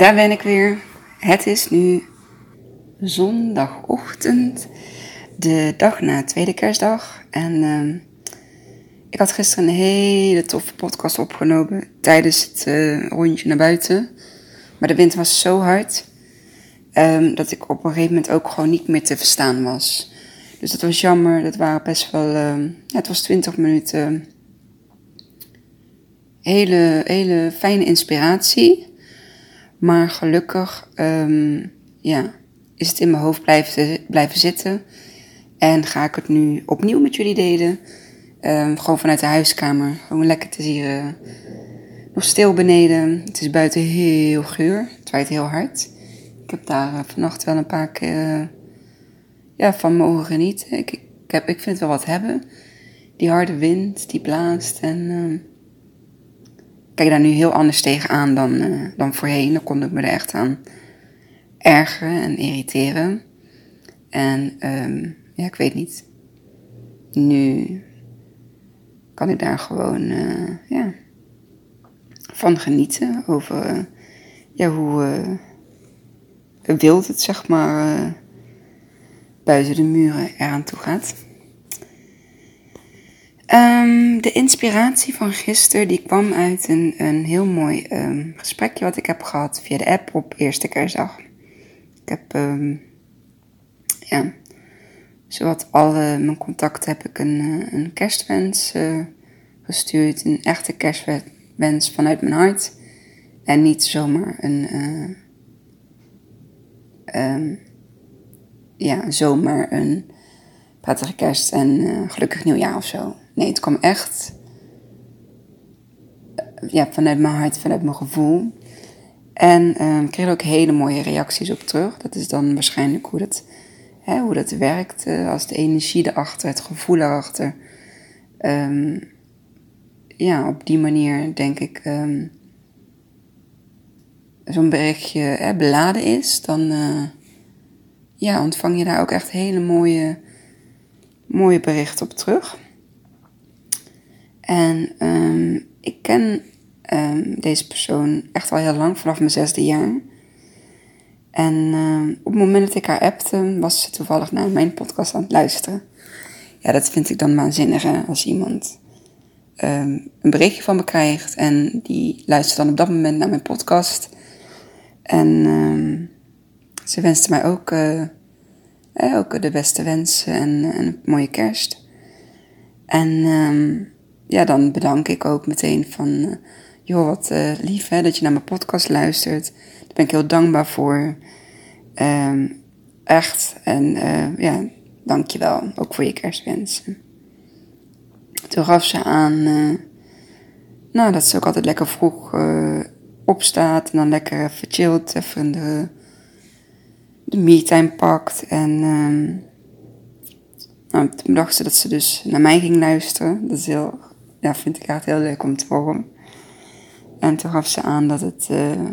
Daar ben ik weer. Het is nu zondagochtend, de dag na tweede kerstdag. En uh, ik had gisteren een hele toffe podcast opgenomen tijdens het uh, rondje naar buiten. Maar de wind was zo hard um, dat ik op een gegeven moment ook gewoon niet meer te verstaan was. Dus dat was jammer. Dat waren best wel, ja, het was 20 minuten. Hele, hele fijne inspiratie. Maar gelukkig um, ja, is het in mijn hoofd blijven, blijven zitten. En ga ik het nu opnieuw met jullie delen. Um, gewoon vanuit de huiskamer. Gewoon lekker te zien. Uh, nog stil beneden. Het is buiten heel geur. Het waait heel hard. Ik heb daar uh, vannacht wel een paar keer uh, ja, van mogen genieten. Ik, ik, heb, ik vind het wel wat hebben. Die harde wind die blaast. En kijk daar nu heel anders tegenaan dan, uh, dan voorheen. Dan kon ik me er echt aan ergeren en irriteren. En um, ja, ik weet niet. Nu kan ik daar gewoon uh, ja, van genieten. Over uh, ja, hoe wild het zeg maar buiten de muren eraan toe gaat. Um, de inspiratie van gisteren die kwam uit een, een heel mooi um, gesprekje wat ik heb gehad via de app op eerste kerstdag. Ik heb, um, ja, zowat alle mijn contacten heb ik een, eh, een kerstwens uh, gestuurd. Een echte kerstwens vanuit mijn hart. En niet zomaar een, uh, ja, zomaar een prettige kerst en gelukkig nieuwjaar of zo. Nee, het kwam echt eh, ja, vanuit mijn hart, vanuit mijn gevoel. En uh, ik kreeg ook hele mooie reacties op terug. Dat is dan waarschijnlijk hoe dat, hè, hoe dat werkt. Uh, als de energie erachter, het gevoel erachter. Um, ja, op die manier denk ik um, zo'n berichtje beladen is. Dan ja, ontvang je daar ook echt hele mooie, mooie berichten op terug. En um, ik ken um, deze persoon echt al heel lang, vanaf mijn zesde jaar. En um, op het moment dat ik haar appte, was ze toevallig naar mijn podcast aan het luisteren. Ja, dat vind ik dan waanzinnig hè? als iemand een berichtje van me krijgt en die luistert dan op dat moment naar mijn podcast. En ze wenste mij ook, uh, ook de beste wensen en, en een mooie kerst. En ja, dan bedank ik ook meteen van, uh, joh, wat uh, lief hè, dat je naar mijn podcast luistert. Daar ben ik heel dankbaar voor. Um, echt. En uh, ja, dank je wel. Ook voor je kerstwensen. Toen gaf ze aan, nou, dat ze ook altijd lekker vroeg opstaat. En dan lekker even even de, de me-time pakt. En um, nou, toen dacht ze dat ze dus naar mij ging luisteren. Dat is heel ja, vind ik echt heel leuk om te horen. En toen gaf ze aan dat het uh,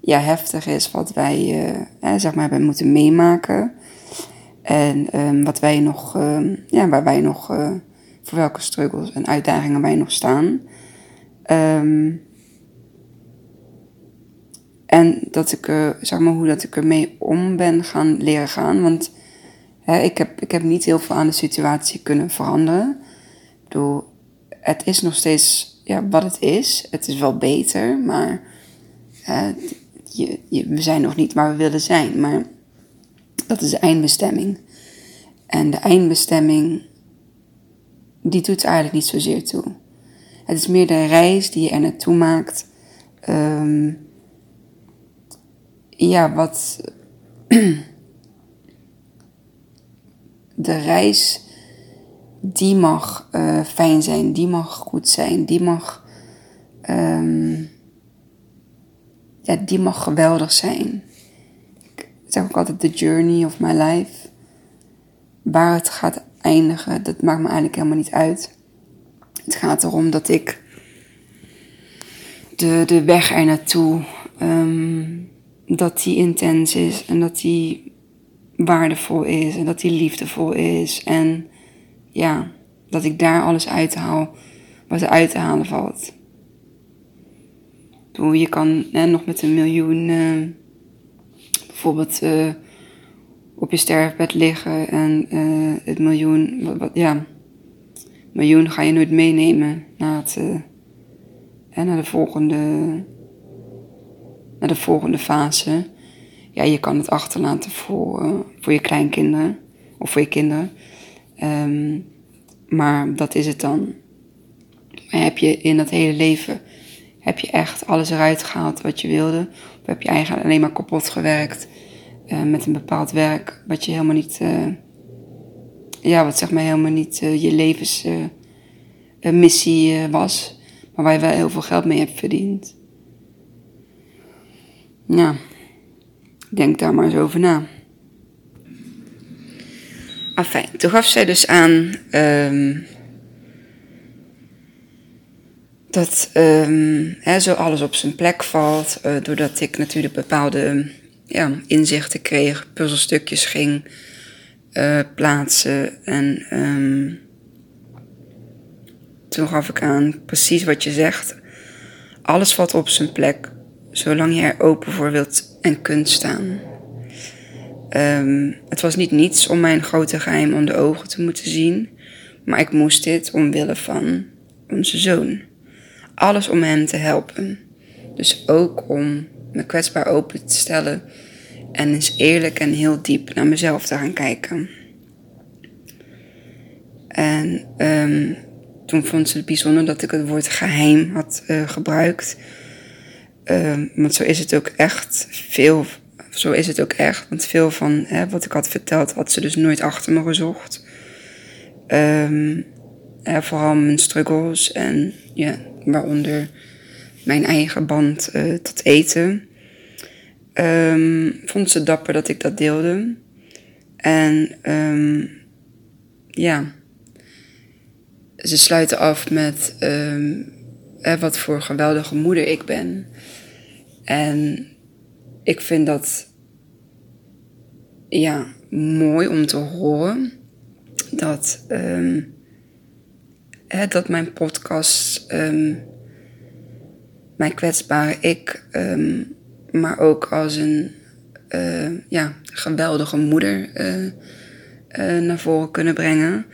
ja, heftig is wat wij uh, zeg maar, hebben moeten meemaken. En um, wat wij nog, uh, ja, waar wij nog, uh, voor welke struggles en uitdagingen wij nog staan. Um, en dat ik, zeg maar, hoe dat ik ermee om ben gaan leren gaan. Want hè, ik, heb, ik heb niet heel veel aan de situatie kunnen veranderen. Ik bedoel, het is nog steeds ja, wat het is. Het is wel beter, maar je, we zijn nog niet waar we willen zijn. Maar dat is de eindbestemming. En de eindbestemming, die doet eigenlijk niet zozeer toe. Het is meer de reis die je er naartoe maakt. Um, ja, wat. de reis die mag uh, fijn zijn, die mag goed zijn, die mag, um, ja, die mag geweldig zijn. Ik zeg ook altijd the journey of my life. Waar het gaat eindigen, dat maakt me eigenlijk helemaal niet uit. Het gaat erom dat ik de, de weg er naartoe, um, dat die intens is en dat die waardevol is en dat die liefdevol is en ja, dat ik daar alles uithaal wat er uit te halen valt. Doe, je kan nog met een miljoen uh, bijvoorbeeld uh, op je sterfbed liggen en uh, het miljoen, wat, ja, miljoen ga je nooit meenemen naar, het, naar, de volgende, naar de volgende fase. Ja, je kan het achterlaten voor, voor je kleinkinderen of voor je kinderen. Um, maar dat is het dan. Heb je in dat hele leven, heb je echt alles eruit gehaald wat je wilde? Of heb je eigenlijk alleen maar kapot gewerkt uh, met een bepaald werk wat je helemaal niet, uh, ja, wat zeg maar helemaal niet uh, je levensmissie was, maar waar je wel heel veel geld mee hebt verdiend? Nou, denk daar maar eens over na. Enfin, toen gaf zij dus aan um, dat um, zo alles op zijn plek valt. Uh, doordat ik natuurlijk bepaalde ja, inzichten kreeg, puzzelstukjes ging uh, plaatsen. En um, toen gaf ik aan precies wat je zegt. Alles valt op zijn plek, zolang je er open voor wilt en kunt staan. Um, het was niet niets om mijn grote geheim onder de ogen te moeten zien, maar ik moest dit omwille van onze zoon. Alles om hem te helpen. Dus ook om me kwetsbaar open te stellen en eens eerlijk en heel diep naar mezelf te gaan kijken. En um, toen vond ze het bijzonder dat ik het woord geheim had uh, gebruikt. Um, want zo is het ook echt veel zo is het ook echt. Want veel van hè, wat ik had verteld, had ze dus nooit achter me gezocht. Um, vooral mijn struggles en ja, waaronder mijn eigen band uh, tot eten. Um, vond ze dapper dat ik dat deelde. En um, ja, ze sluiten af met wat voor geweldige moeder ik ben. En ik vind dat ja, mooi om te horen dat, hè, dat mijn podcast um, mijn kwetsbare ik, um, maar ook als een uh, ja, geweldige moeder uh, uh, naar voren kunnen brengen.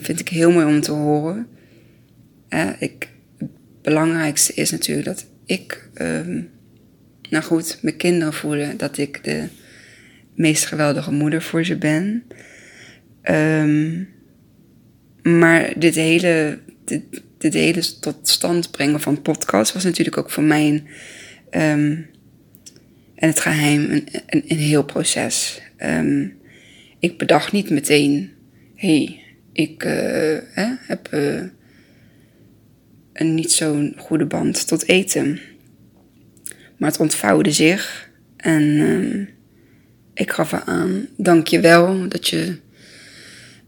vind ik heel mooi om te horen. ik, het belangrijkste is natuurlijk dat ik nou goed, mijn kinderen voelen dat ik de meest geweldige moeder voor ze ben. Um, maar dit hele, dit, dit, hele tot stand brengen van podcast was natuurlijk ook voor mij een, um, en het geheim een, een, heel proces. Um, ik bedacht niet meteen, hey, ik hè, heb uh, een niet zo'n goede band tot eten. Maar het ontvouwde zich en uh, ik gaf er aan, dank je wel dat je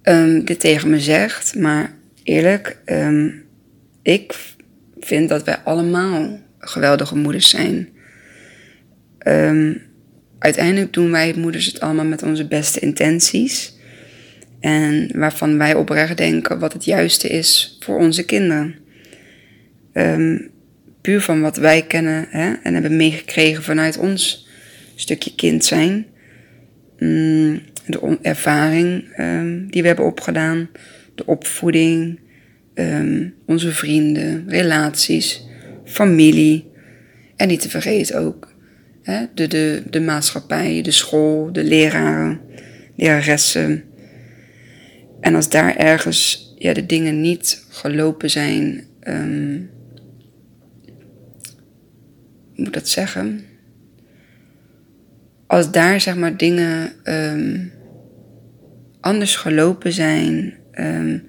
um, dit tegen me zegt. Maar eerlijk, um, ik vind dat wij allemaal geweldige moeders zijn. Uiteindelijk doen wij moeders het allemaal met onze beste intenties. En waarvan wij oprecht denken wat het juiste is voor onze kinderen. Van wat wij kennen hè, en hebben meegekregen vanuit ons stukje kind zijn. Mm, de ervaring um, die we hebben opgedaan, de opvoeding, um, onze vrienden, relaties, familie. En niet te vergeten ook hè, de, de, de maatschappij, de school, de leraren, leraressen. En als daar ergens ja, de dingen niet gelopen zijn um, moet dat zeggen? Als daar zeg maar dingen um, anders gelopen zijn, um,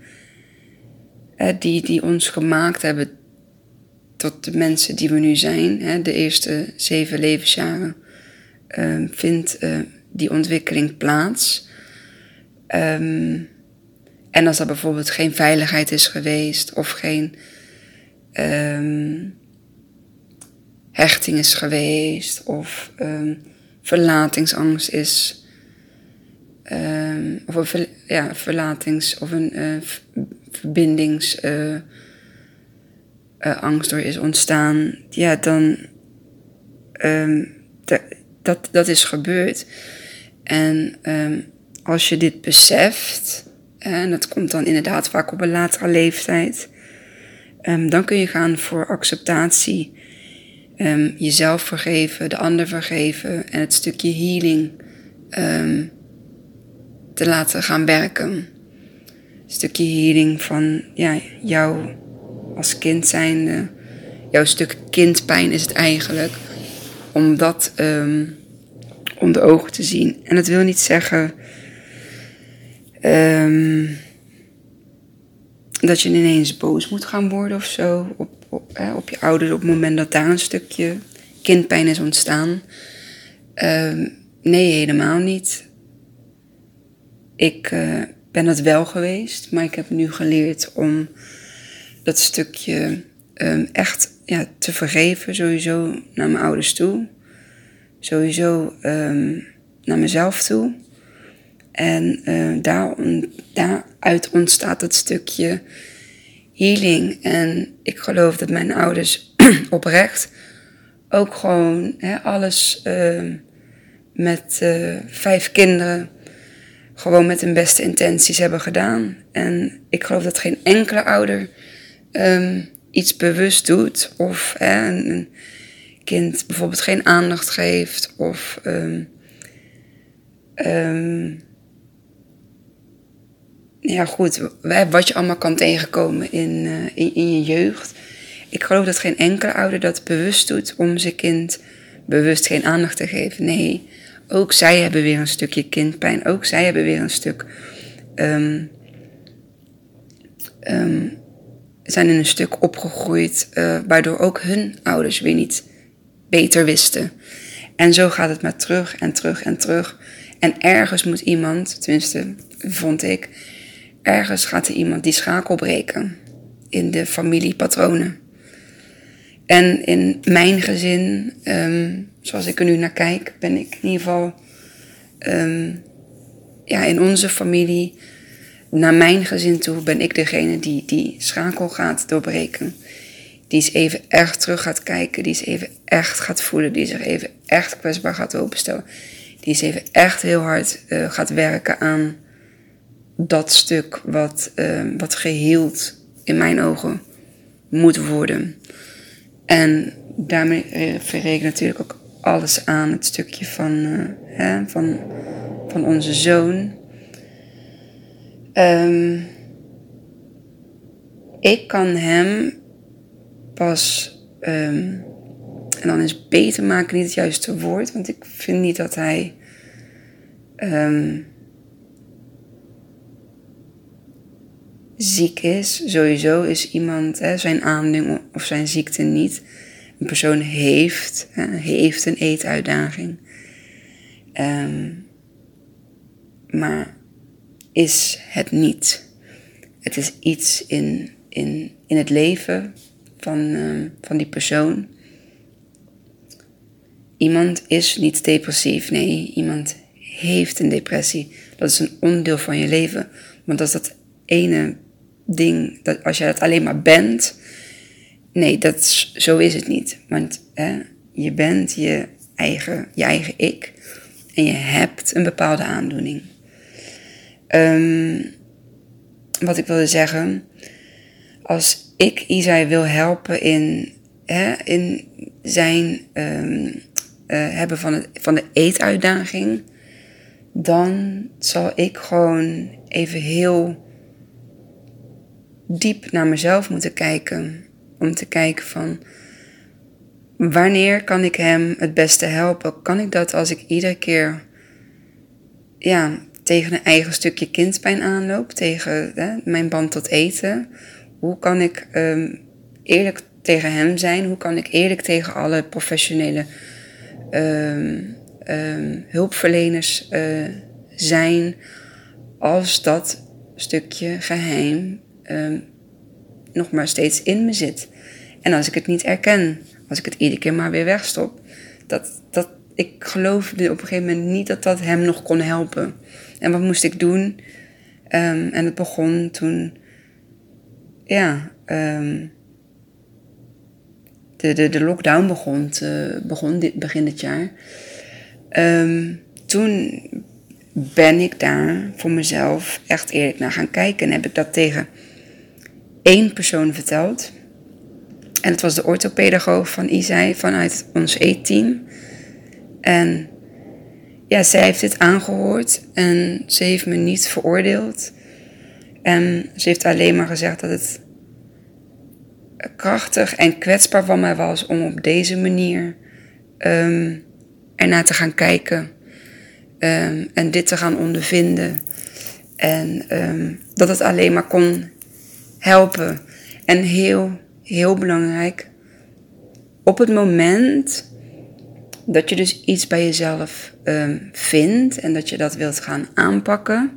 die, die ons gemaakt hebben tot de mensen die we nu zijn, hè, de eerste zeven levensjaren, um, vindt uh, die ontwikkeling plaats. En als er bijvoorbeeld geen veiligheid is geweest of geen hechting is geweest of um, verlatingsangst is. Um, of een ja, verlatings- of een uh, verbindings. Uh, uh, angst door is ontstaan, ja, dan. Um, dat, dat is gebeurd. En als je dit beseft, en dat komt dan inderdaad vaak op een latere leeftijd, dan kun je gaan voor acceptatie. Um, jezelf vergeven, de ander vergeven en het stukje healing te laten gaan werken. Een stukje healing van ja, jou als kind zijnde. Jouw stuk kindpijn is het eigenlijk. Om dat um, onder ogen te zien. En dat wil niet zeggen dat je ineens boos moet gaan worden of zo. Op, op, op je ouders op het moment dat daar een stukje kindpijn is ontstaan. Um, nee, helemaal niet. Ik uh, ben dat wel geweest, maar ik heb nu geleerd om dat stukje um, echt ja, te vergeven, sowieso naar mijn ouders toe. Sowieso um, naar mezelf toe. En uh, daar, daaruit ontstaat het stukje healing. En ik geloof dat mijn ouders oprecht ook gewoon hè, alles uh, met uh, vijf kinderen gewoon met hun beste intenties hebben gedaan. En ik geloof dat geen enkele ouder um, iets bewust doet of hè, een, kind bijvoorbeeld geen aandacht geeft of um, ja goed, wat je allemaal kan tegenkomen in, uh, in, in, je jeugd. Ik geloof dat geen enkele ouder dat bewust doet om zijn kind bewust geen aandacht te geven. Nee, ook zij hebben weer een stukje kindpijn. Ook zij hebben weer een stuk um, um, zijn in een stuk opgegroeid, uh, waardoor ook hun ouders weer niet beter wisten. En zo gaat het maar terug en terug en terug. En ergens moet iemand, tenminste vond ik, ergens gaat er iemand die schakel breken in de familiepatronen. En in mijn gezin, um, zoals ik er nu naar kijk, ben ik in ieder geval um, ja, in onze familie naar mijn gezin toe ben ik degene die die schakel gaat doorbreken. Die eens even echt terug gaat kijken, die eens even echt gaat voelen, die zich even echt kwetsbaar gaat openstellen. Die eens even echt heel hard uh, gaat werken aan dat stuk wat, uh, wat geheeld in mijn ogen moet worden. En daarmee refereer ik natuurlijk ook alles aan het stukje van, hè, van, van onze zoon. Um, ik kan hem pas, um, en dan is beter maken niet het juiste woord, want ik vind niet dat hij ziek is. Sowieso is iemand, hè, zijn aandoening of zijn ziekte niet. Een persoon heeft, hè, heeft een eetuitdaging. Um, maar is het niet. Het is iets in, in, in het leven van, uh, van die persoon. Iemand is niet depressief, nee, iemand heeft een depressie. Dat is een onderdeel van je leven. Want is dat ene ding, dat als je dat alleen maar bent, nee, dat zo is het niet. Want hè, je bent je eigen, je eigen ik en je hebt een bepaalde aandoening. Um, wat ik wilde zeggen, als ik Isai wil helpen in, hè, in zijn um, uh, hebben van, het, van de eetuitdaging, dan zal ik gewoon even heel diep naar mezelf moeten kijken. Om te kijken van wanneer kan ik hem het beste helpen? Kan ik dat als ik iedere keer ja, tegen een eigen stukje kindpijn aanloop, tegen hè, mijn band tot eten. Hoe kan ik um, eerlijk tegen hem zijn? Hoe kan ik eerlijk tegen alle professionele um, um, hulpverleners uh, zijn als dat stukje geheim nog maar steeds in me zit? En als ik het niet erken, als ik het iedere keer maar weer wegstop, dat, dat, ik geloofde op een gegeven moment niet dat dat hem nog kon helpen. En wat moest ik doen? Um, en het begon toen, ja, um, de, de, de lockdown begon, begon dit, begin dit jaar. Ehm, toen ben ik daar voor mezelf echt eerlijk naar gaan kijken. En heb ik dat tegen één persoon verteld. En het was de orthopedagoog van Isai vanuit ons E-team. En ja, zij heeft dit aangehoord en ze heeft me niet veroordeeld. En ze heeft alleen maar gezegd dat het krachtig en kwetsbaar van mij was om op deze manier um, ernaar te gaan kijken. Ehm, en dit te gaan ondervinden. En ehm, dat het alleen maar kon helpen. En heel, heel belangrijk, op het moment dat je dus iets bij jezelf vindt en dat je dat wilt gaan aanpakken,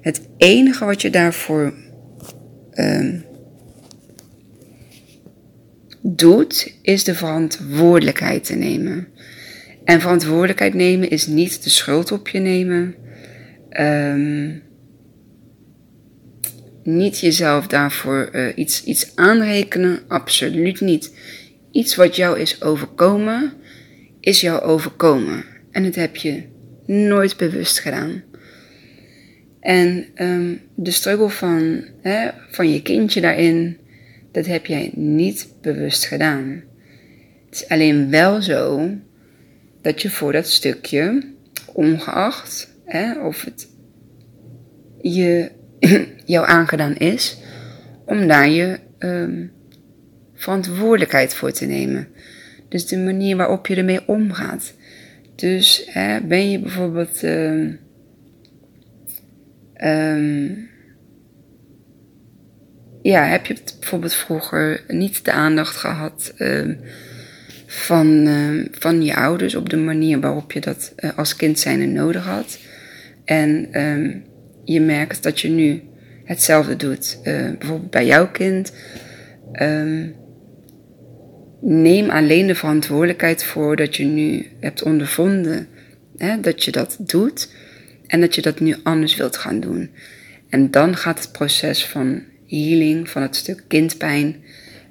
het enige wat je daarvoor doet, is de verantwoordelijkheid te nemen. En verantwoordelijkheid nemen is niet de schuld op je nemen. Um, niet jezelf daarvoor uh, iets, iets aanrekenen, absoluut niet. Iets wat jou is overkomen, is jou overkomen. En het heb je nooit bewust gedaan. En um, de struggle van, hè, van je kindje daarin, dat heb jij niet bewust gedaan. Het is alleen wel zo dat je voor dat stukje, ongeacht hè, of het je, jou aangedaan is, om daar je um, verantwoordelijkheid voor te nemen. Dus de manier waarop je ermee omgaat. Dus hè, ben je bijvoorbeeld. Um, um, ja, heb je bijvoorbeeld vroeger niet de aandacht gehad van, van je ouders op de manier waarop je dat uh, als kind zijnde nodig had. En je merkt dat je nu hetzelfde doet. Uh, bijvoorbeeld bij jouw kind. Um, neem alleen de verantwoordelijkheid voor dat je nu hebt ondervonden hè, dat je dat doet en dat je dat nu anders wilt gaan doen. En dan gaat het proces van healing van het stuk kindpijn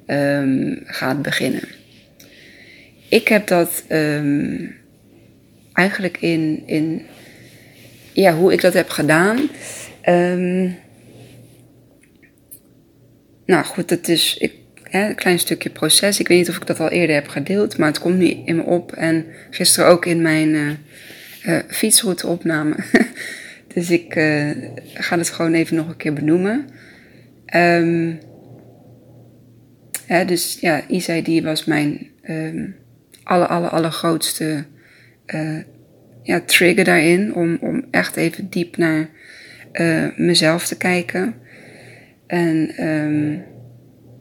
um, gaat beginnen. Ik heb dat um, eigenlijk in, in ja, hoe ik dat heb gedaan. Um, nou goed, het is ik, hè, een klein stukje proces. Ik weet niet of ik dat al eerder heb gedeeld, maar het komt nu in me op. En gisteren ook in mijn uh, uh, fietsrouteopname. dus ik uh, ga het gewoon even nog een keer benoemen. Um, dus ja, Isai die was mijn um, aller, aller, allergrootste ja, trigger daarin. Om, om echt even diep naar uh, mezelf te kijken. En um,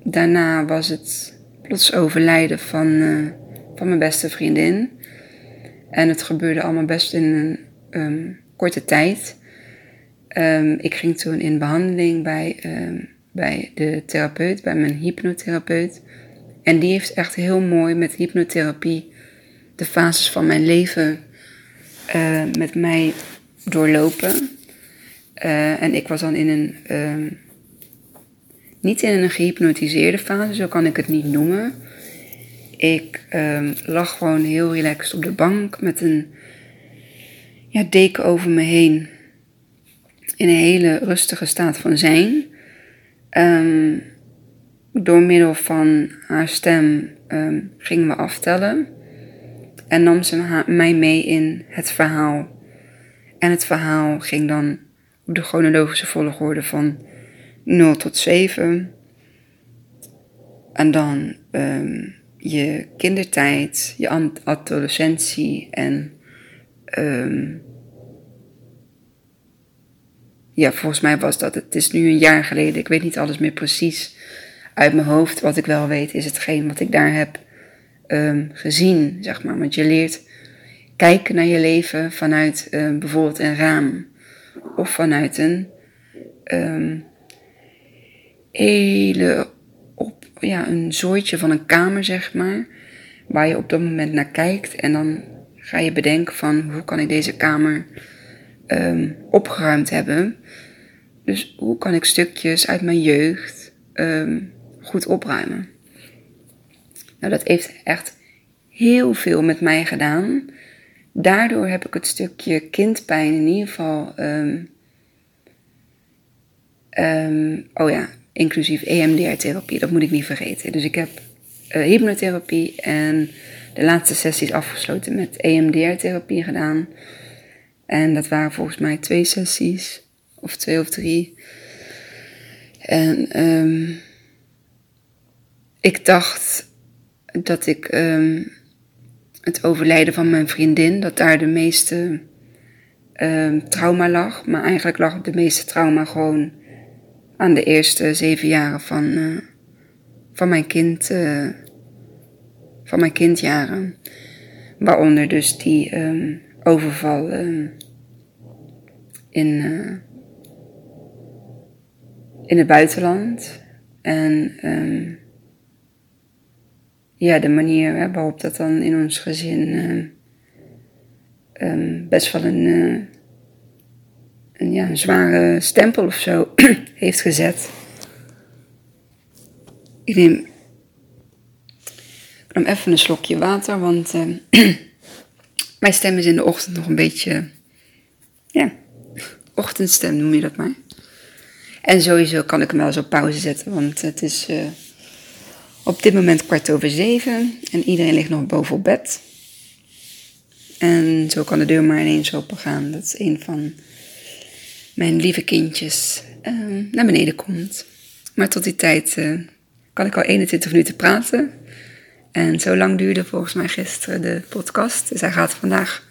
daarna was het plots overlijden van, uh, van mijn beste vriendin. En het gebeurde allemaal best in een um, korte tijd. Um, ik ging toen in behandeling bij bij de therapeut, bij mijn hypnotherapeut. En die heeft echt heel mooi met hypnotherapie de fases van mijn leven uh, met mij doorlopen. Uh, en ik was dan in een. Uh, niet in een gehypnotiseerde fase, zo kan ik het niet noemen. Ik ehm, lag gewoon heel relaxed op de bank met een ja, deken over me heen. In een hele rustige staat van zijn. Um, door middel van haar stem um, gingen we aftellen. En nam ze mij mee in het verhaal. En het verhaal ging dan op de chronologische volgorde van 0 tot 7. En dan um, je kindertijd, je adolescentie en um, ja, volgens mij was dat. Het is nu een jaar geleden. Ik weet niet alles meer precies uit mijn hoofd. Wat ik wel weet is hetgeen wat ik daar heb um, gezien, zeg maar. Want je leert kijken naar je leven vanuit um, bijvoorbeeld een raam. Of vanuit een um, hele op, ja, een zooitje van een kamer, zeg maar. Waar je op dat moment naar kijkt. En dan ga je bedenken van hoe kan ik deze kamer opgeruimd hebben. Dus hoe kan ik stukjes uit mijn jeugd goed opruimen? Nou, dat heeft echt heel veel met mij gedaan. Daardoor heb ik het stukje kindpijn in ieder geval. ehm, oh ja, inclusief EMDR-therapie, dat moet ik niet vergeten. Dus ik heb eh, hypnotherapie en de laatste sessies afgesloten met EMDR-therapie gedaan. En dat waren volgens mij twee sessies, of twee of drie. En ehm, ik dacht dat ik ehm, het overlijden van mijn vriendin, dat daar de meeste ehm, trauma lag. Maar eigenlijk lag de meeste trauma gewoon aan de eerste zeven jaren van, eh, van mijn kind. eh, van mijn kindjaren. Waaronder dus die ehm, overval in, eh, in het buitenland. En ja, de manier waarop dat dan in ons gezin ehm, ehm, best wel een, eh, een, ja, een zware stempel of zo heeft gezet. Ik neem, ik neem even een slokje water, want ehm, mijn stem is in de ochtend nog een beetje, ja, ochtendstem noem je dat maar. En sowieso kan ik hem wel eens op pauze zetten, want het is eh, op dit moment kwart over zeven en iedereen ligt nog boven op bed. En zo kan de deur maar ineens open gaan dat een van mijn lieve kindjes ehm, naar beneden komt. Maar tot die tijd eh, kan ik al 21 minuten praten. En zo lang duurde volgens mij gisteren de podcast. Dus hij gaat vandaag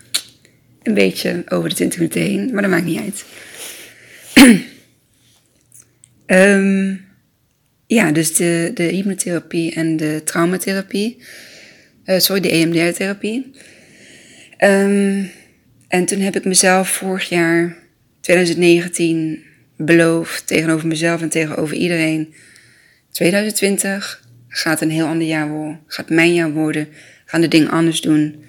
een beetje over de 20 minuten heen, maar dat maakt niet uit. Ehm, ja, dus de, de hypnotherapie en de traumatherapie. Eh, sorry, de EMDR-therapie. Ehm, en toen heb ik mezelf vorig jaar, 2019, beloofd tegenover mezelf en tegenover iedereen. 2020 gaat een heel ander jaar worden. Gaat mijn jaar worden. Gaan de dingen anders doen.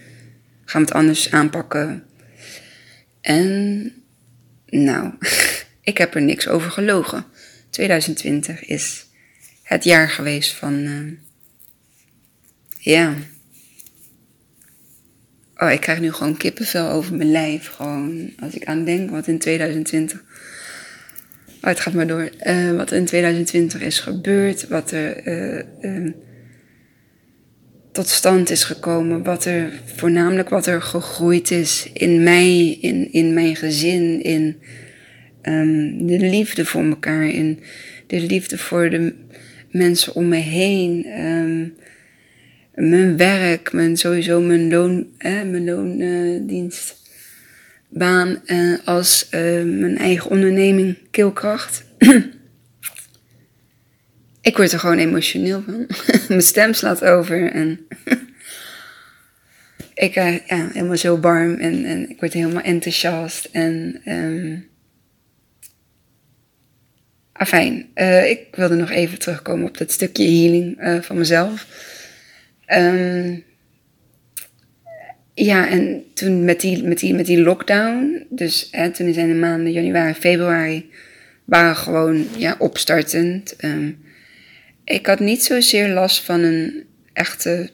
Gaan we het anders aanpakken. En nou, ik heb er niks over gelogen. 2020 is het jaar geweest van. eh, ja. Oh, ik krijg nu gewoon kippenvel over mijn lijf. Gewoon als ik aan denk wat in 2020. Oh, het gaat maar door. Eh, wat in 2020 is gebeurd. Wat er eh, eh, tot stand is gekomen. Wat er voornamelijk wat er gegroeid is in mij, in, in mijn gezin, in ehm, de liefde voor elkaar, in de liefde voor de mensen om me heen. ehm, mijn werk, mijn, sowieso mijn, loon, eh, mijn loondienstbaan eh, als eh, mijn eigen onderneming Keelkracht. ik word er gewoon emotioneel van. mijn stem slaat over en ik uh, ja, helemaal zo warm en, en ik word helemaal enthousiast en um, afijn. Uh, ik wilde nog even terugkomen op dat stukje healing uh, van mezelf. Um, ja, en toen met die, met die, met die lockdown, dus hè, toen zijn de maanden januari, februari, waren gewoon ja, opstartend. Um, ik had niet zozeer last van een echte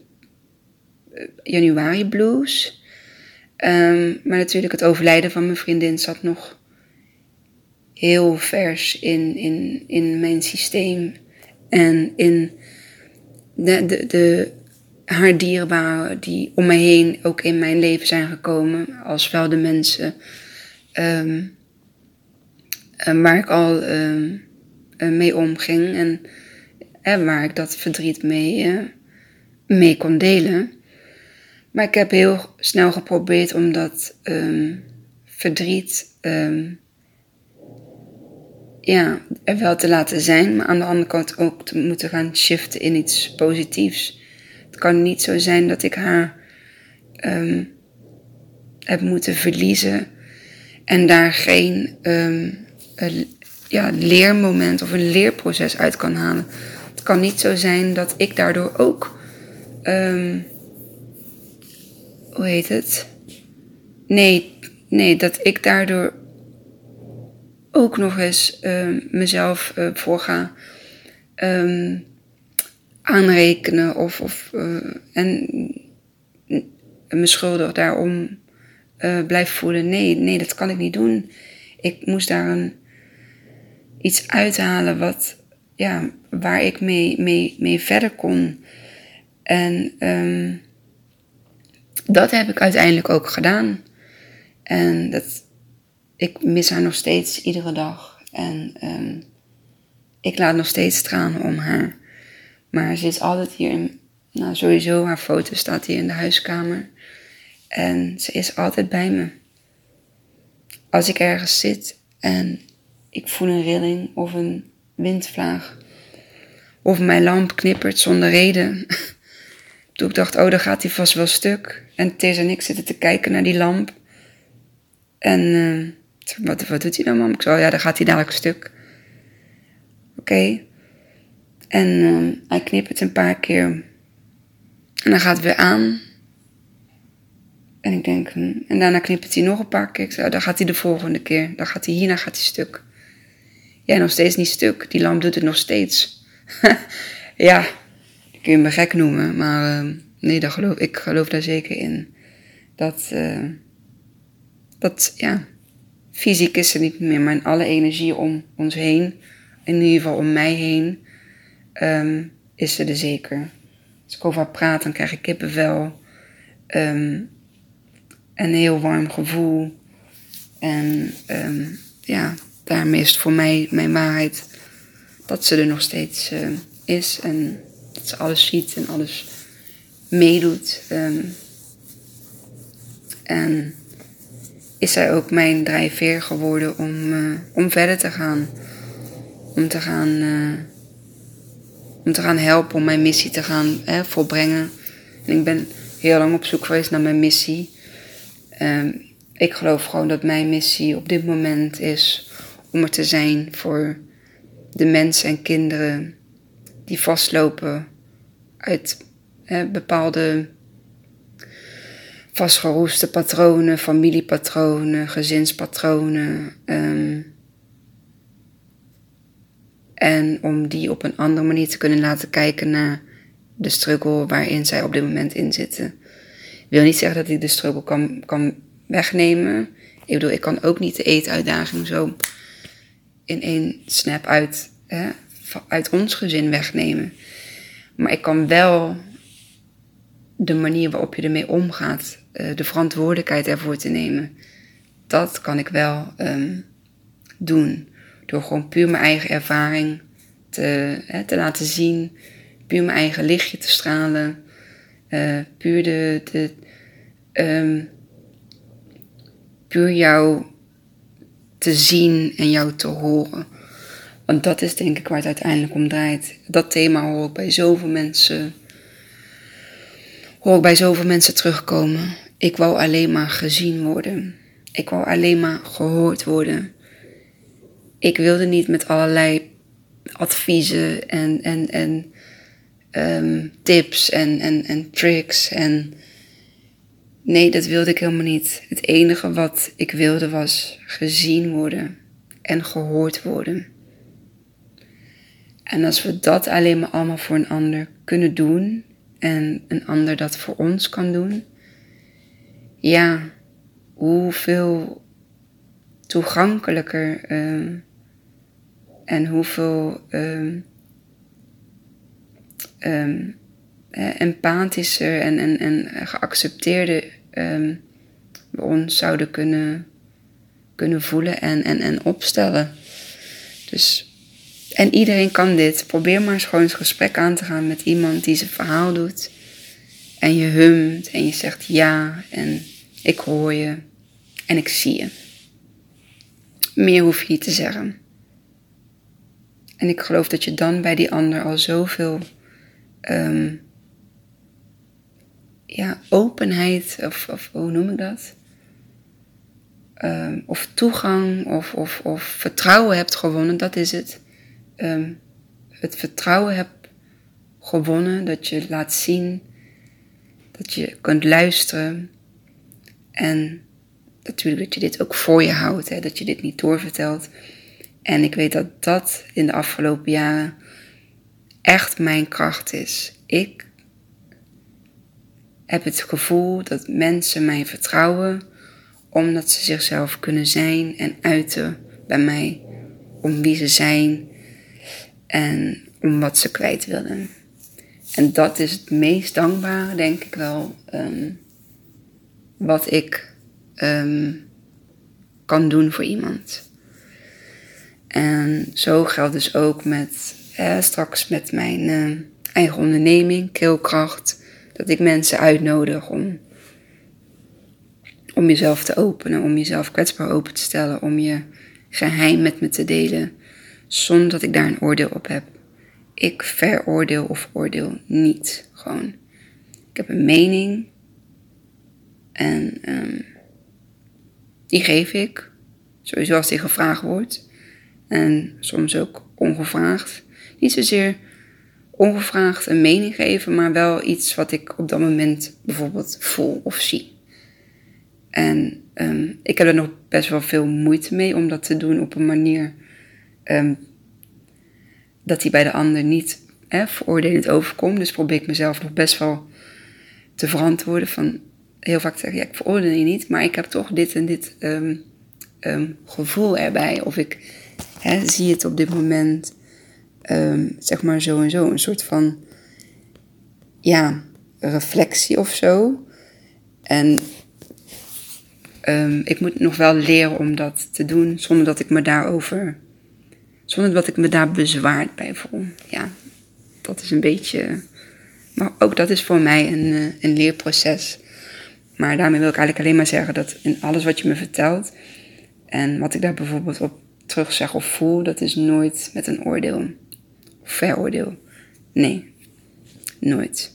januari blues. Um, maar natuurlijk het overlijden van mijn vriendin zat nog heel vers in, in, in mijn systeem. En in de, de, de, haar dierbaren die om me heen ook in mijn leven zijn gekomen. Als wel de mensen um, waar ik al um, mee omging. En uh, waar ik dat verdriet mee, mee kon delen. Maar ik heb heel snel geprobeerd om dat um, verdriet ja, er wel te laten zijn, maar aan de andere kant ook te moeten gaan shiften in iets positiefs. Het kan niet zo zijn dat ik haar um, heb moeten verliezen en daar geen een, ja, leermoment of een leerproces uit kan halen. Het kan niet zo zijn dat ik daardoor ook hoe heet het? Nee, nee, dat ik daardoor ook nog eens uh, mezelf uh, voor ga um, aanrekenen of, of uh, en me schuldig daarom blijf voelen. Nee, nee, dat kan ik niet doen. Ik moest daar een, iets uithalen wat, ja, waar ik mee, mee, mee verder kon. En um, dat heb ik uiteindelijk ook gedaan. En dat, ik mis haar nog steeds iedere dag. En um, ik laat nog steeds tranen om haar. Maar ze is altijd hier in, nou sowieso, haar foto staat hier in de huiskamer. En ze is altijd bij me. Als ik ergens zit en ik voel een rilling of een windvlaag. Of mijn lamp knippert zonder reden. Toen ik dacht, oh, dan gaat hij vast wel stuk. En Tess en ik zitten te kijken naar die lamp. En uh, wat, doet hij dan, mam? Ik zei, oh ja, dan gaat hij dadelijk stuk. Oké. En uh, hij knippert een paar keer. En dan gaat het weer aan. En ik denk, hm. en daarna knippert hij nog een paar keer. Ik zei, oh, dan gaat hij de volgende keer. Dan gaat hij hierna gaat hij stuk. Ja, nog steeds niet stuk. Die lamp doet het nog steeds. ja, kun je me gek noemen, maar uh, nee, dat geloof, ik geloof daar zeker in. Dat, uh, dat, ja, fysiek is er niet meer, maar in alle energie om ons heen, in ieder geval om mij heen, um, is er er zeker. Als ik over haar praat, dan krijg ik kippenvel. Um, een heel warm gevoel. En um, ja, daarmee is voor mij mijn waarheid dat ze er nog steeds uh, is. En dat ze alles ziet en alles meedoet. En is zij ook mijn drijfveer geworden om, uh, om verder te gaan. Om te gaan, uh, om te gaan helpen, om mijn missie te gaan hè, volbrengen. En ik ben heel lang op zoek geweest naar mijn missie. Um, ik geloof gewoon dat mijn missie op dit moment is om er te zijn voor de mensen en kinderen die vastlopen uit bepaalde vastgeroeste patronen, familiepatronen, gezinspatronen. Um, en om die op een andere manier te kunnen laten kijken naar de struggle waarin zij op dit moment in zitten. Ik wil niet zeggen dat ik de struggle kan, kan wegnemen. Ik bedoel, ik kan ook niet de eetuitdaging zo in één snap uit, hè, uit ons gezin wegnemen. Maar ik kan wel de manier waarop je ermee omgaat, uh, de verantwoordelijkheid ervoor te nemen, dat kan ik wel um, doen. Door gewoon puur mijn eigen ervaring te, hè, te laten zien, puur mijn eigen lichtje te stralen, uh, puur de, de um, puur jou te zien en jou te horen. Want dat is denk ik waar het uiteindelijk om draait. Dat thema hoor ik bij zoveel mensen. Hoor ik bij zoveel mensen terugkomen. Ik wou alleen maar gezien worden. Ik wou alleen maar gehoord worden. Ik wilde niet met allerlei adviezen en, en, en um, tips en, en, en tricks. En nee, dat wilde ik helemaal niet. Het enige wat ik wilde was gezien worden en gehoord worden. En als we dat alleen maar allemaal voor een ander kunnen doen en een ander dat voor ons kan doen, ja, hoeveel toegankelijker uh, en hoeveel uh, um, empathischer en, en, en geaccepteerder um, we ons zouden kunnen, kunnen voelen en, en, en opstellen. Dus en iedereen kan dit. Probeer maar eens gewoon eens gesprek aan te gaan met iemand die zijn verhaal doet. En je humt en je zegt ja en ik hoor je en ik zie je. Meer hoef je niet te zeggen. En ik geloof dat je dan bij die ander al zoveel um, ja, openheid, of, of hoe noem ik dat? Um, of toegang of, of, of vertrouwen hebt gewonnen, dat is het um, het vertrouwen hebt gewonnen, dat je laat zien, dat je kunt luisteren en natuurlijk dat je dit ook voor je houdt, hè, dat je dit niet doorvertelt. En ik weet dat dat in de afgelopen jaren echt mijn kracht is. Ik heb het gevoel dat mensen mij vertrouwen omdat ze zichzelf kunnen zijn en uiten bij mij om wie ze zijn en om wat ze kwijt willen. En dat is het meest dankbare, denk ik wel, ehm, wat ik ehm, kan doen voor iemand. En zo geldt dus ook met straks met mijn uh, eigen onderneming, Keelkracht, dat ik mensen uitnodig om, om jezelf te openen, om jezelf kwetsbaar open te stellen, om je geheim met me te delen, zonder dat ik daar een oordeel op heb. Ik veroordeel of oordeel niet. Gewoon. Ik heb een mening en um, die geef ik. Sowieso als die gevraagd wordt. En soms ook ongevraagd. Niet zozeer ongevraagd een mening geven, maar wel iets wat ik op dat moment bijvoorbeeld voel of zie. En um, ik heb er nog best wel veel moeite mee om dat te doen op een manier um, dat die bij de ander niet hè, veroordelend overkomt. Dus probeer ik mezelf nog best wel te verantwoorden van heel vaak zeggen, ja, ik veroordeel je niet, maar ik heb toch dit en dit um, um, gevoel erbij. Of ik hè, zie het op dit moment, um, zeg maar zo en zo, een soort van, ja, reflectie of zo. En ik moet nog wel leren om dat te doen, zonder dat ik me daarover zonder dat ik me daar bezwaard bij voel. Ja, dat is een beetje. Maar ook dat is voor mij een, eh, een leerproces. Maar daarmee wil ik eigenlijk alleen maar zeggen dat in alles wat je me vertelt. En wat ik daar bijvoorbeeld op terug zeg of voel, dat is nooit met een oordeel. Of veroordeel. Nee, nooit.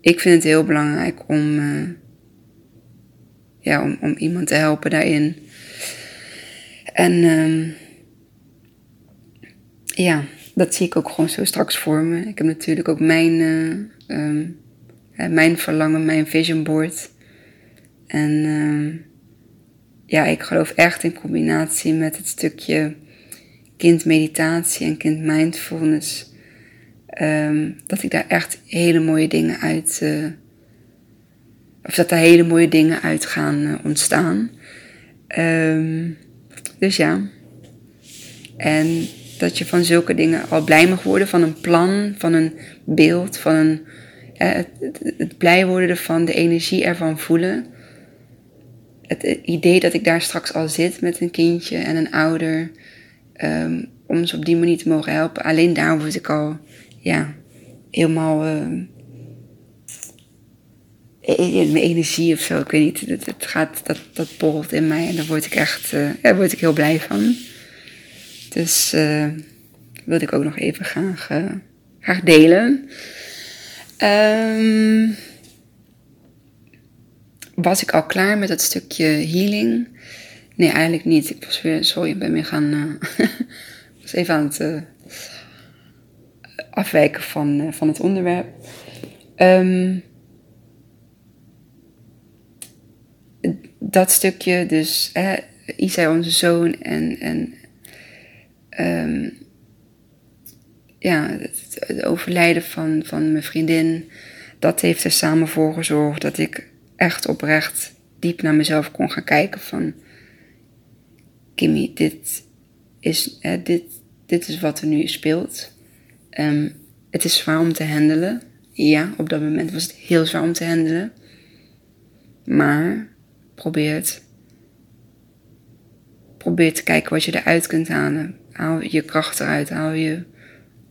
Ik vind het heel belangrijk om, uh, ja, om, om iemand te helpen daarin. En uh, ja, dat zie ik ook gewoon zo straks voor me. Ik heb natuurlijk ook mijn, uh, um, mijn verlangen, mijn vision board. En uh, ja, ik geloof echt in combinatie met het stukje kindmeditatie en kind mindfulness. Um, dat ik daar echt hele mooie dingen uit. Uh, of dat er hele mooie dingen uit gaan ontstaan. Um, dus ja. En dat je van zulke dingen al blij mag worden, van een plan, van een beeld, van een, het, het, blij worden ervan, de energie ervan voelen. Het idee dat ik daar straks al zit met een kindje en een ouder, um, om ze op die manier te mogen helpen. Alleen daar word ik al, ja, helemaal. Uh, mijn energie of zo, ik weet niet. Het, gaat, dat, dat borrelt in mij en daar word ik echt uh, daar word ik heel blij van. Dus uh, wilde ik ook nog even graag, uh, graag delen. Um, was ik al klaar met het stukje healing? Nee, eigenlijk niet. Ik was weer, sorry, ik ben weer gaan. Uh, was even aan het afwijken van, van het onderwerp. Um, dat stukje, dus hè, Isa, onze zoon, en, en um, ja, het, overlijden van, van mijn vriendin, dat heeft er samen voor gezorgd dat ik echt oprecht diep naar mezelf kon gaan kijken van, Kimmy, dit is, dit, dit is wat er nu speelt. Um, het is zwaar om te handelen. Ja, op dat moment was het heel zwaar om te handelen. Maar probeer het. Probeer te kijken wat je eruit kunt halen. Haal je kracht eruit, haal, je,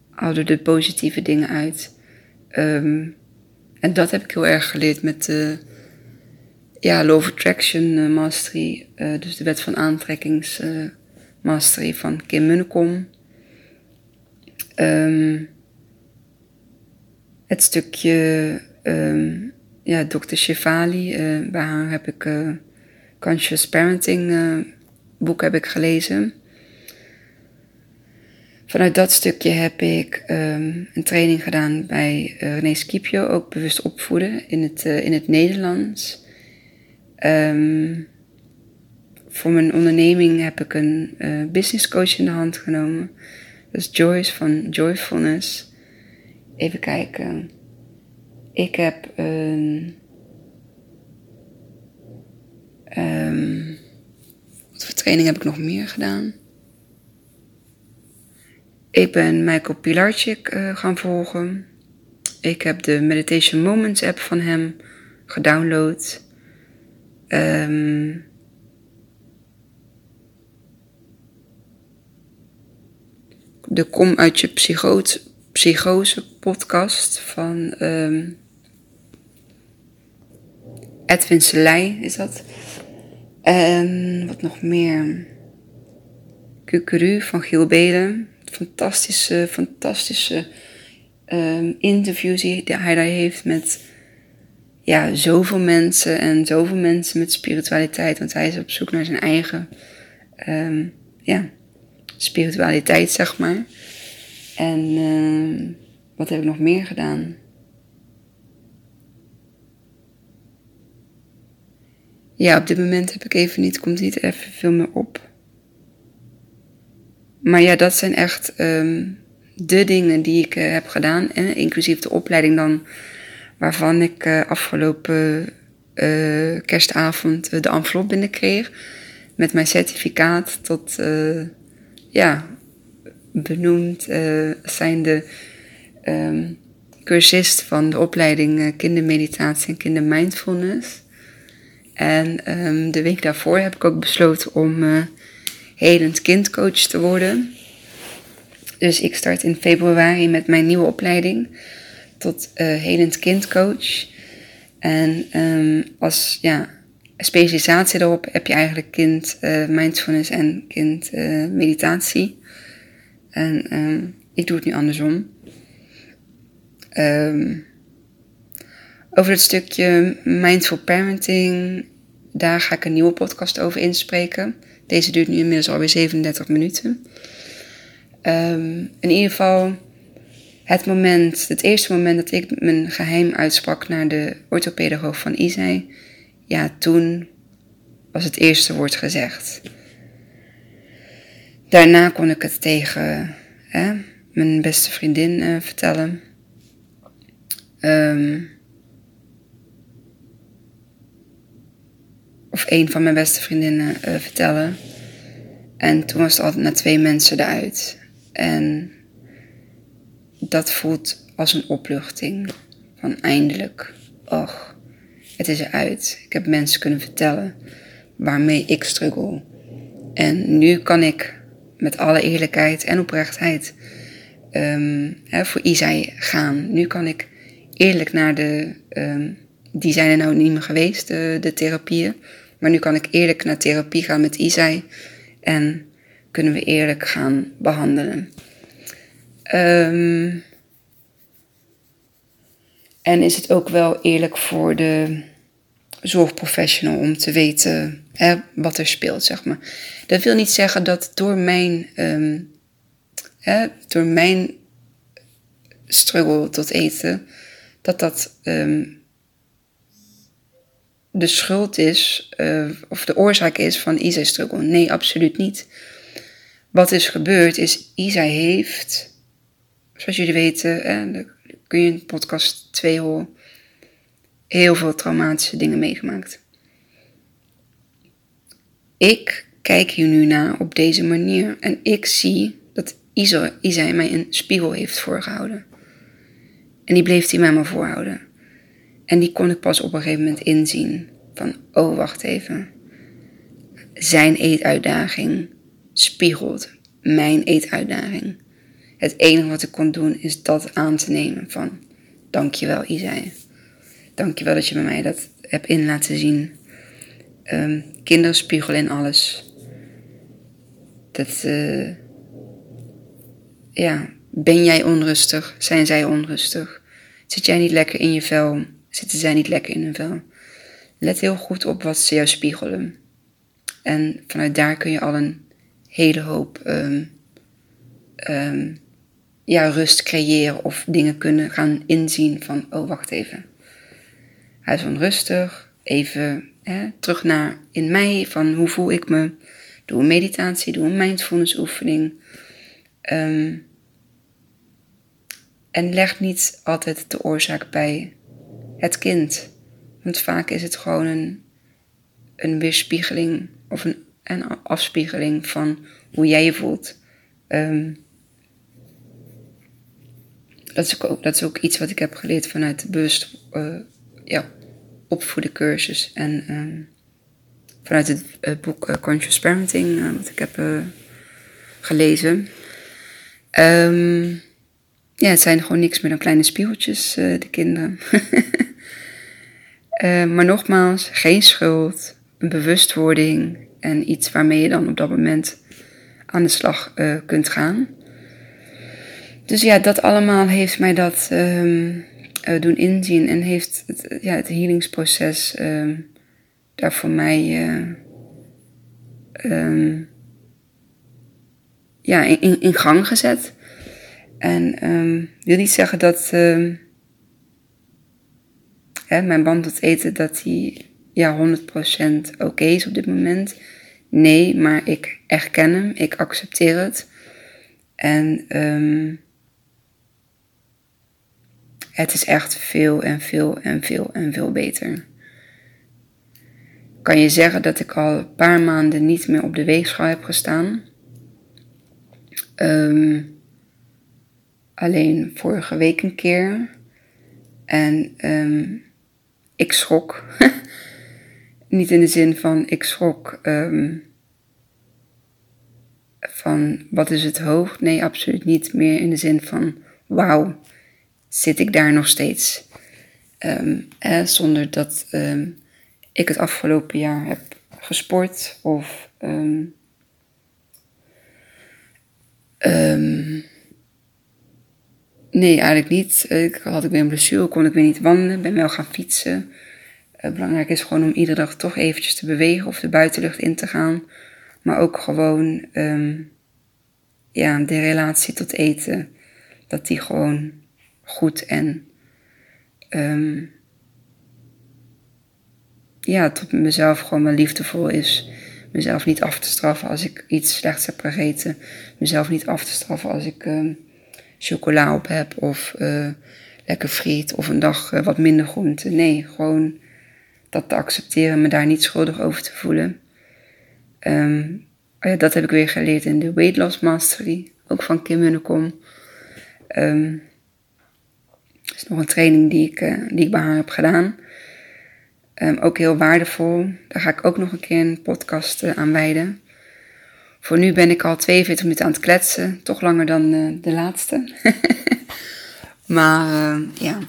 haal er de positieve dingen uit. Um, en dat heb ik heel erg geleerd met de ja, of Attraction uh, Mastery. Uh, dus de wet van aantrekkings uh, mastery van Kim Munnekom. Um, het stukje um, ja, Dr. Shefali, bij haar heb ik Conscious Parenting boek heb ik gelezen. Vanuit dat stukje heb ik um, een training gedaan bij uh, René Scipio, ook bewust opvoeden in het, uh, in het Nederlands. Um, voor mijn onderneming heb ik een uh, business coach in de hand genomen. Dat is Joyce van Joyfulness. even kijken. Ik heb een. Um, wat voor training heb ik nog meer gedaan? Ik ben Michael Pilarczyk uh, gaan volgen. Ik heb de Meditation Moments app van hem gedownload. Um, de Kom uit je psychose podcast van um, Edwin Selei is dat. En wat nog meer? Kukuru van Giel Belen. Fantastische, fantastische um, interviews die hij daar heeft met ja, zoveel mensen en zoveel mensen met spiritualiteit. Want hij is op zoek naar zijn eigen um, ja, spiritualiteit, zeg maar. En uh, wat heb ik nog meer gedaan? Ja, op dit moment heb ik even niet, komt niet even veel meer op. Maar ja, dat zijn echt um, de dingen die ik uh, heb gedaan. Inclusief de opleiding dan, waarvan ik uh, afgelopen uh, kerstavond de envelop binnenkreeg. Met mijn certificaat tot ja, benoemd uh, zijn de um, cursist van de opleiding kindermeditatie en kindermindfulness. En um, de week daarvoor heb ik ook besloten om uh, helend kindcoach te worden. Dus ik start in februari met mijn nieuwe opleiding tot uh, helend kindcoach. En um, als ja, specialisatie erop heb je eigenlijk kind uh, mindfulness en kind uh, meditatie. En um, ik doe het nu andersom. Um, over het stukje mindful parenting, daar ga ik een nieuwe podcast over inspreken. Deze duurt nu inmiddels alweer 37 minuten. In ieder geval, het moment, het eerste moment dat ik mijn geheim uitsprak naar de orthopedagoog van Isai, ja, toen was het eerste woord gezegd. Daarna kon ik het tegen hè, mijn beste vriendin uh, vertellen. Um, of een van mijn beste vriendinnen uh, vertellen. En toen was het altijd naar twee mensen eruit. En dat voelt als een opluchting. Van eindelijk, och, het is eruit. Ik heb mensen kunnen vertellen waarmee ik struggle. En nu kan ik met alle eerlijkheid en oprechtheid um, hè, voor Isai gaan. Nu kan ik eerlijk naar de. Um, die zijn er nou niet meer geweest, de, de therapieën. Maar nu kan ik eerlijk naar therapie gaan met Isai. En kunnen we eerlijk gaan behandelen. Um, en is het ook wel eerlijk voor de zorgprofessional om te weten hè, wat er speelt, zeg maar. Dat wil niet zeggen dat door mijn, um, hè, door mijn struggle tot eten, dat dat um, de schuld is, uh, of de oorzaak is van Isa's struggle. Nee, absoluut niet. Wat is gebeurd is, Isa heeft, zoals jullie weten, hè, kun je in podcast 2 horen, heel veel traumatische dingen meegemaakt. Ik kijk hier nu naar op deze manier en ik zie dat Isa, Isa mij een spiegel heeft voorgehouden. En die bleef hij mij maar voorhouden. En die kon ik pas op een gegeven moment inzien. Van, oh wacht even. Zijn eetuitdaging spiegelt mijn eetuitdaging. Het enige wat ik kon doen is dat aan te nemen van, dankjewel Isai. Dankjewel dat je bij mij dat hebt in laten zien. Um, kinderspiegel in alles. Dat, uh, ja, ben jij onrustig? Zijn zij onrustig? Zit jij niet lekker in je vel? Zitten zij niet lekker in hun vel? Let heel goed op wat ze jou spiegelen. En vanuit daar kun je al een hele hoop um, um, ja, rust creëren of dingen kunnen gaan inzien van, oh wacht even. Hij is onrustig. Even hè, terug naar in mij, van hoe voel ik me. Doe een meditatie, doe een mindfulness oefening. Um, en leg niet altijd de oorzaak bij het kind. Want vaak is het gewoon een, een weerspiegeling of een, een afspiegeling van hoe jij je voelt. Um, dat, is ook, dat is ook iets wat ik heb geleerd vanuit de bewust uh, ja, opvoeden cursus. En um, vanuit het uh, boek uh, Conscious Parenting, wat ik heb gelezen. Um, ja, het zijn gewoon niks meer dan kleine spiegeltjes, de kinderen. maar nogmaals, geen schuld, een bewustwording en iets waarmee je dan op dat moment aan de slag kunt gaan. Dus ja, dat allemaal heeft mij dat um, uh, doen inzien en heeft het, ja, het healingsproces um, daar voor mij uh, um, ja, in, in, gang gezet. En wil niet zeggen dat hè, mijn band tot eten, dat die ja, 100% oké is op dit moment. Nee, maar ik erken hem, ik accepteer het. En um, het is echt veel en veel en veel en veel beter. Kan je zeggen dat ik al een paar maanden niet meer op de weegschaal heb gestaan? Um, alleen vorige week een keer. En um, ik schrok. niet in de zin van ik schrok um, van wat is het hoog? Nee, absoluut niet meer in de zin van wauw zit ik daar nog steeds. Um, zonder dat um, ik het afgelopen jaar heb gesport of um, nee, eigenlijk niet. Ik had ik weer een blessure, kon ik weer niet wandelen, ben wel gaan fietsen. Uh, belangrijk is gewoon om iedere dag toch eventjes te bewegen of de buitenlucht in te gaan. Maar ook gewoon ja, de relatie tot eten, dat die gewoon goed en um, ja, tot mezelf gewoon maar liefdevol is. Mezelf niet af te straffen als ik iets slechts heb gegeten. Mezelf niet af te straffen als ik um, chocola op heb of uh, lekker friet of een dag uh, wat minder groente. Nee, gewoon dat te accepteren, me daar niet schuldig over te voelen. Um, ja, dat heb ik weer geleerd in de Weight Loss Mastery, ook van Kim Munnekom. Um, nog een training die ik, uh, die ik bij haar heb gedaan. Um, ook heel waardevol. Daar ga ik ook nog een keer een podcast uh, aan wijden. Voor nu ben ik al 42 minuten aan het kletsen. Toch langer dan uh, de laatste. maar ja,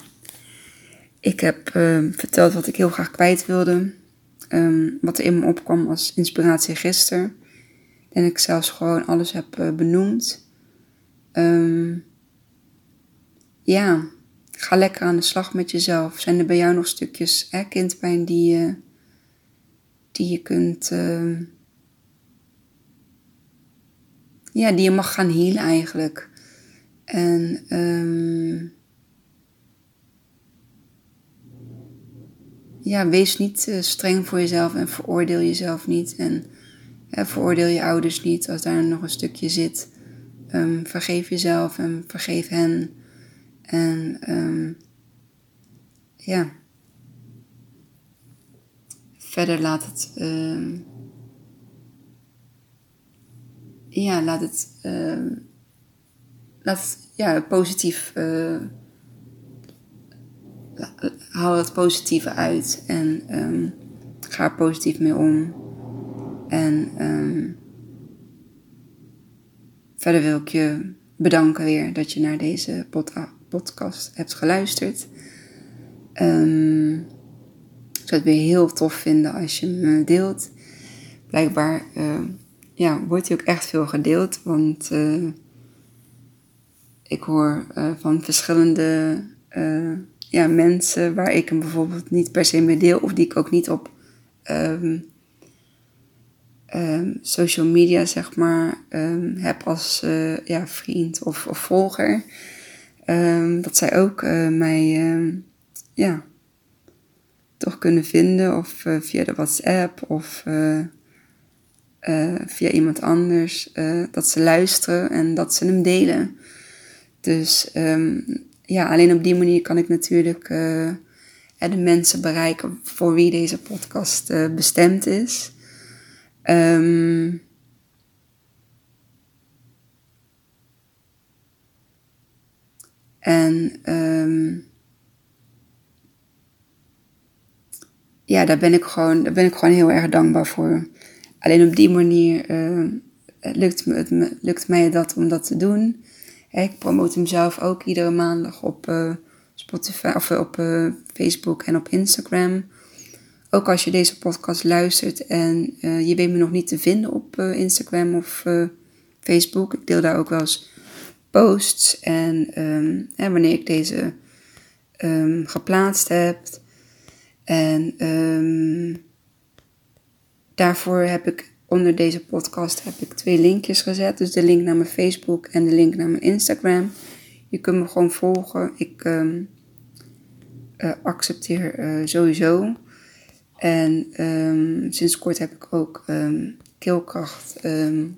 ik heb verteld wat ik heel graag kwijt wilde. Um, wat er in me opkwam als inspiratie gisteren. En ik zelfs gewoon alles heb benoemd. Ja, Ga lekker aan de slag met jezelf. Zijn er bij jou nog stukjes hè, kindpijn die je, die je kunt. Uh, ja, die je mag gaan healen eigenlijk. En. Um, ja, wees niet uh, streng voor jezelf en veroordeel jezelf niet. En veroordeel je ouders niet als daar nog een stukje zit. Um, vergeef jezelf en vergeef hen. En um, ja, verder laat het, um, ja, laat het, um, laat ja, positief, uh, haal het positieve uit en ga er positief mee om. En um, verder wil ik je bedanken weer dat je naar deze podcast hebt geluisterd. Um, ik zou het weer heel tof vinden als je me deelt. Blijkbaar uh, ja, wordt hij ook echt veel gedeeld, want uh, ik hoor uh, van verschillende ja, mensen waar ik hem bijvoorbeeld niet per se mee deel, of die ik ook niet op um, um, social media zeg maar heb als ja, vriend of, of volger. Um, dat zij ook uh, mij uh, ja, toch kunnen vinden. Of uh, via de WhatsApp of via iemand anders. dat ze luisteren en dat ze hem delen. Dus um, ja, alleen op die manier kan ik natuurlijk de mensen bereiken voor wie deze podcast bestemd is. Um, en um, ja, daar ben, ik gewoon, daar ben ik gewoon heel erg dankbaar voor. Alleen op die manier uh, lukt, me, het, lukt mij dat om dat te doen. Ik promote hem zelf ook iedere maandag op uh, Spotify of op uh, Facebook en op Instagram. Ook als je deze podcast luistert en je weet me nog niet te vinden op Instagram of Facebook. Ik deel daar ook wel eens posts. En, en wanneer ik deze um, geplaatst heb. En um, daarvoor heb ik onder deze podcast heb ik twee linkjes gezet. Dus de link naar mijn Facebook en de link naar mijn Instagram. Je kunt me gewoon volgen. Ik uh, accepteer uh, sowieso. En sinds kort heb ik ook um, keelkracht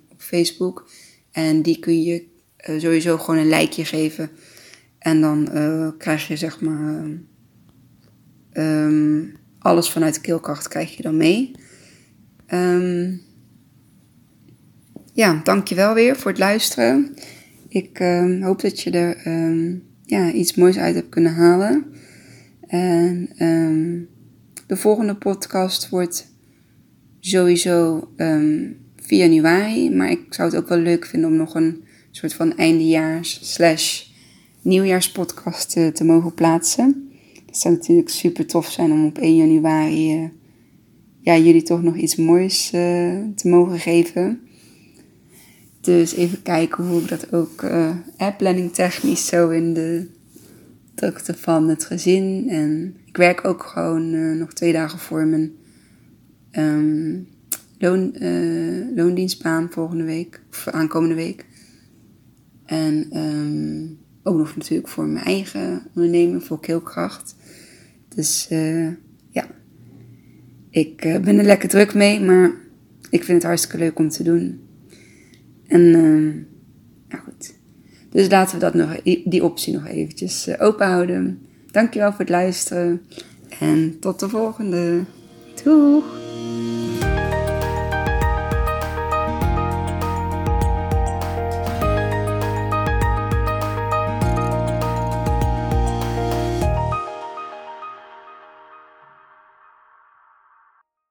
op Facebook. En die kun je uh, sowieso gewoon een likeje geven. En dan krijg je zeg maar alles vanuit de keelkracht krijg je dan mee. Um, ja, dankjewel weer voor het luisteren. Ik um, hoop dat je er ja, iets moois uit hebt kunnen halen. En de volgende podcast wordt sowieso um, 4 januari. Maar ik zou het ook wel leuk vinden om nog een soort van eindejaars slash nieuwjaarspodcast te, te mogen plaatsen. Het zou natuurlijk super tof zijn om op 1 januari uh, ja, jullie toch nog iets moois uh, te mogen geven. Dus even kijken hoe ik dat ook uh, planning technisch zo in de drukte van het gezin. En ik werk ook gewoon nog twee dagen voor mijn um, loon, loondienstbaan volgende week, of aankomende week. En um, ook nog natuurlijk voor mijn eigen onderneming, voor Keelkracht. Dus ja, ik ben er lekker druk mee, maar ik vind het hartstikke leuk om te doen. En uh, goed. Dus laten we dat nog, die optie nog eventjes uh, open houden. Dankjewel voor het luisteren. En tot de volgende. Doeg!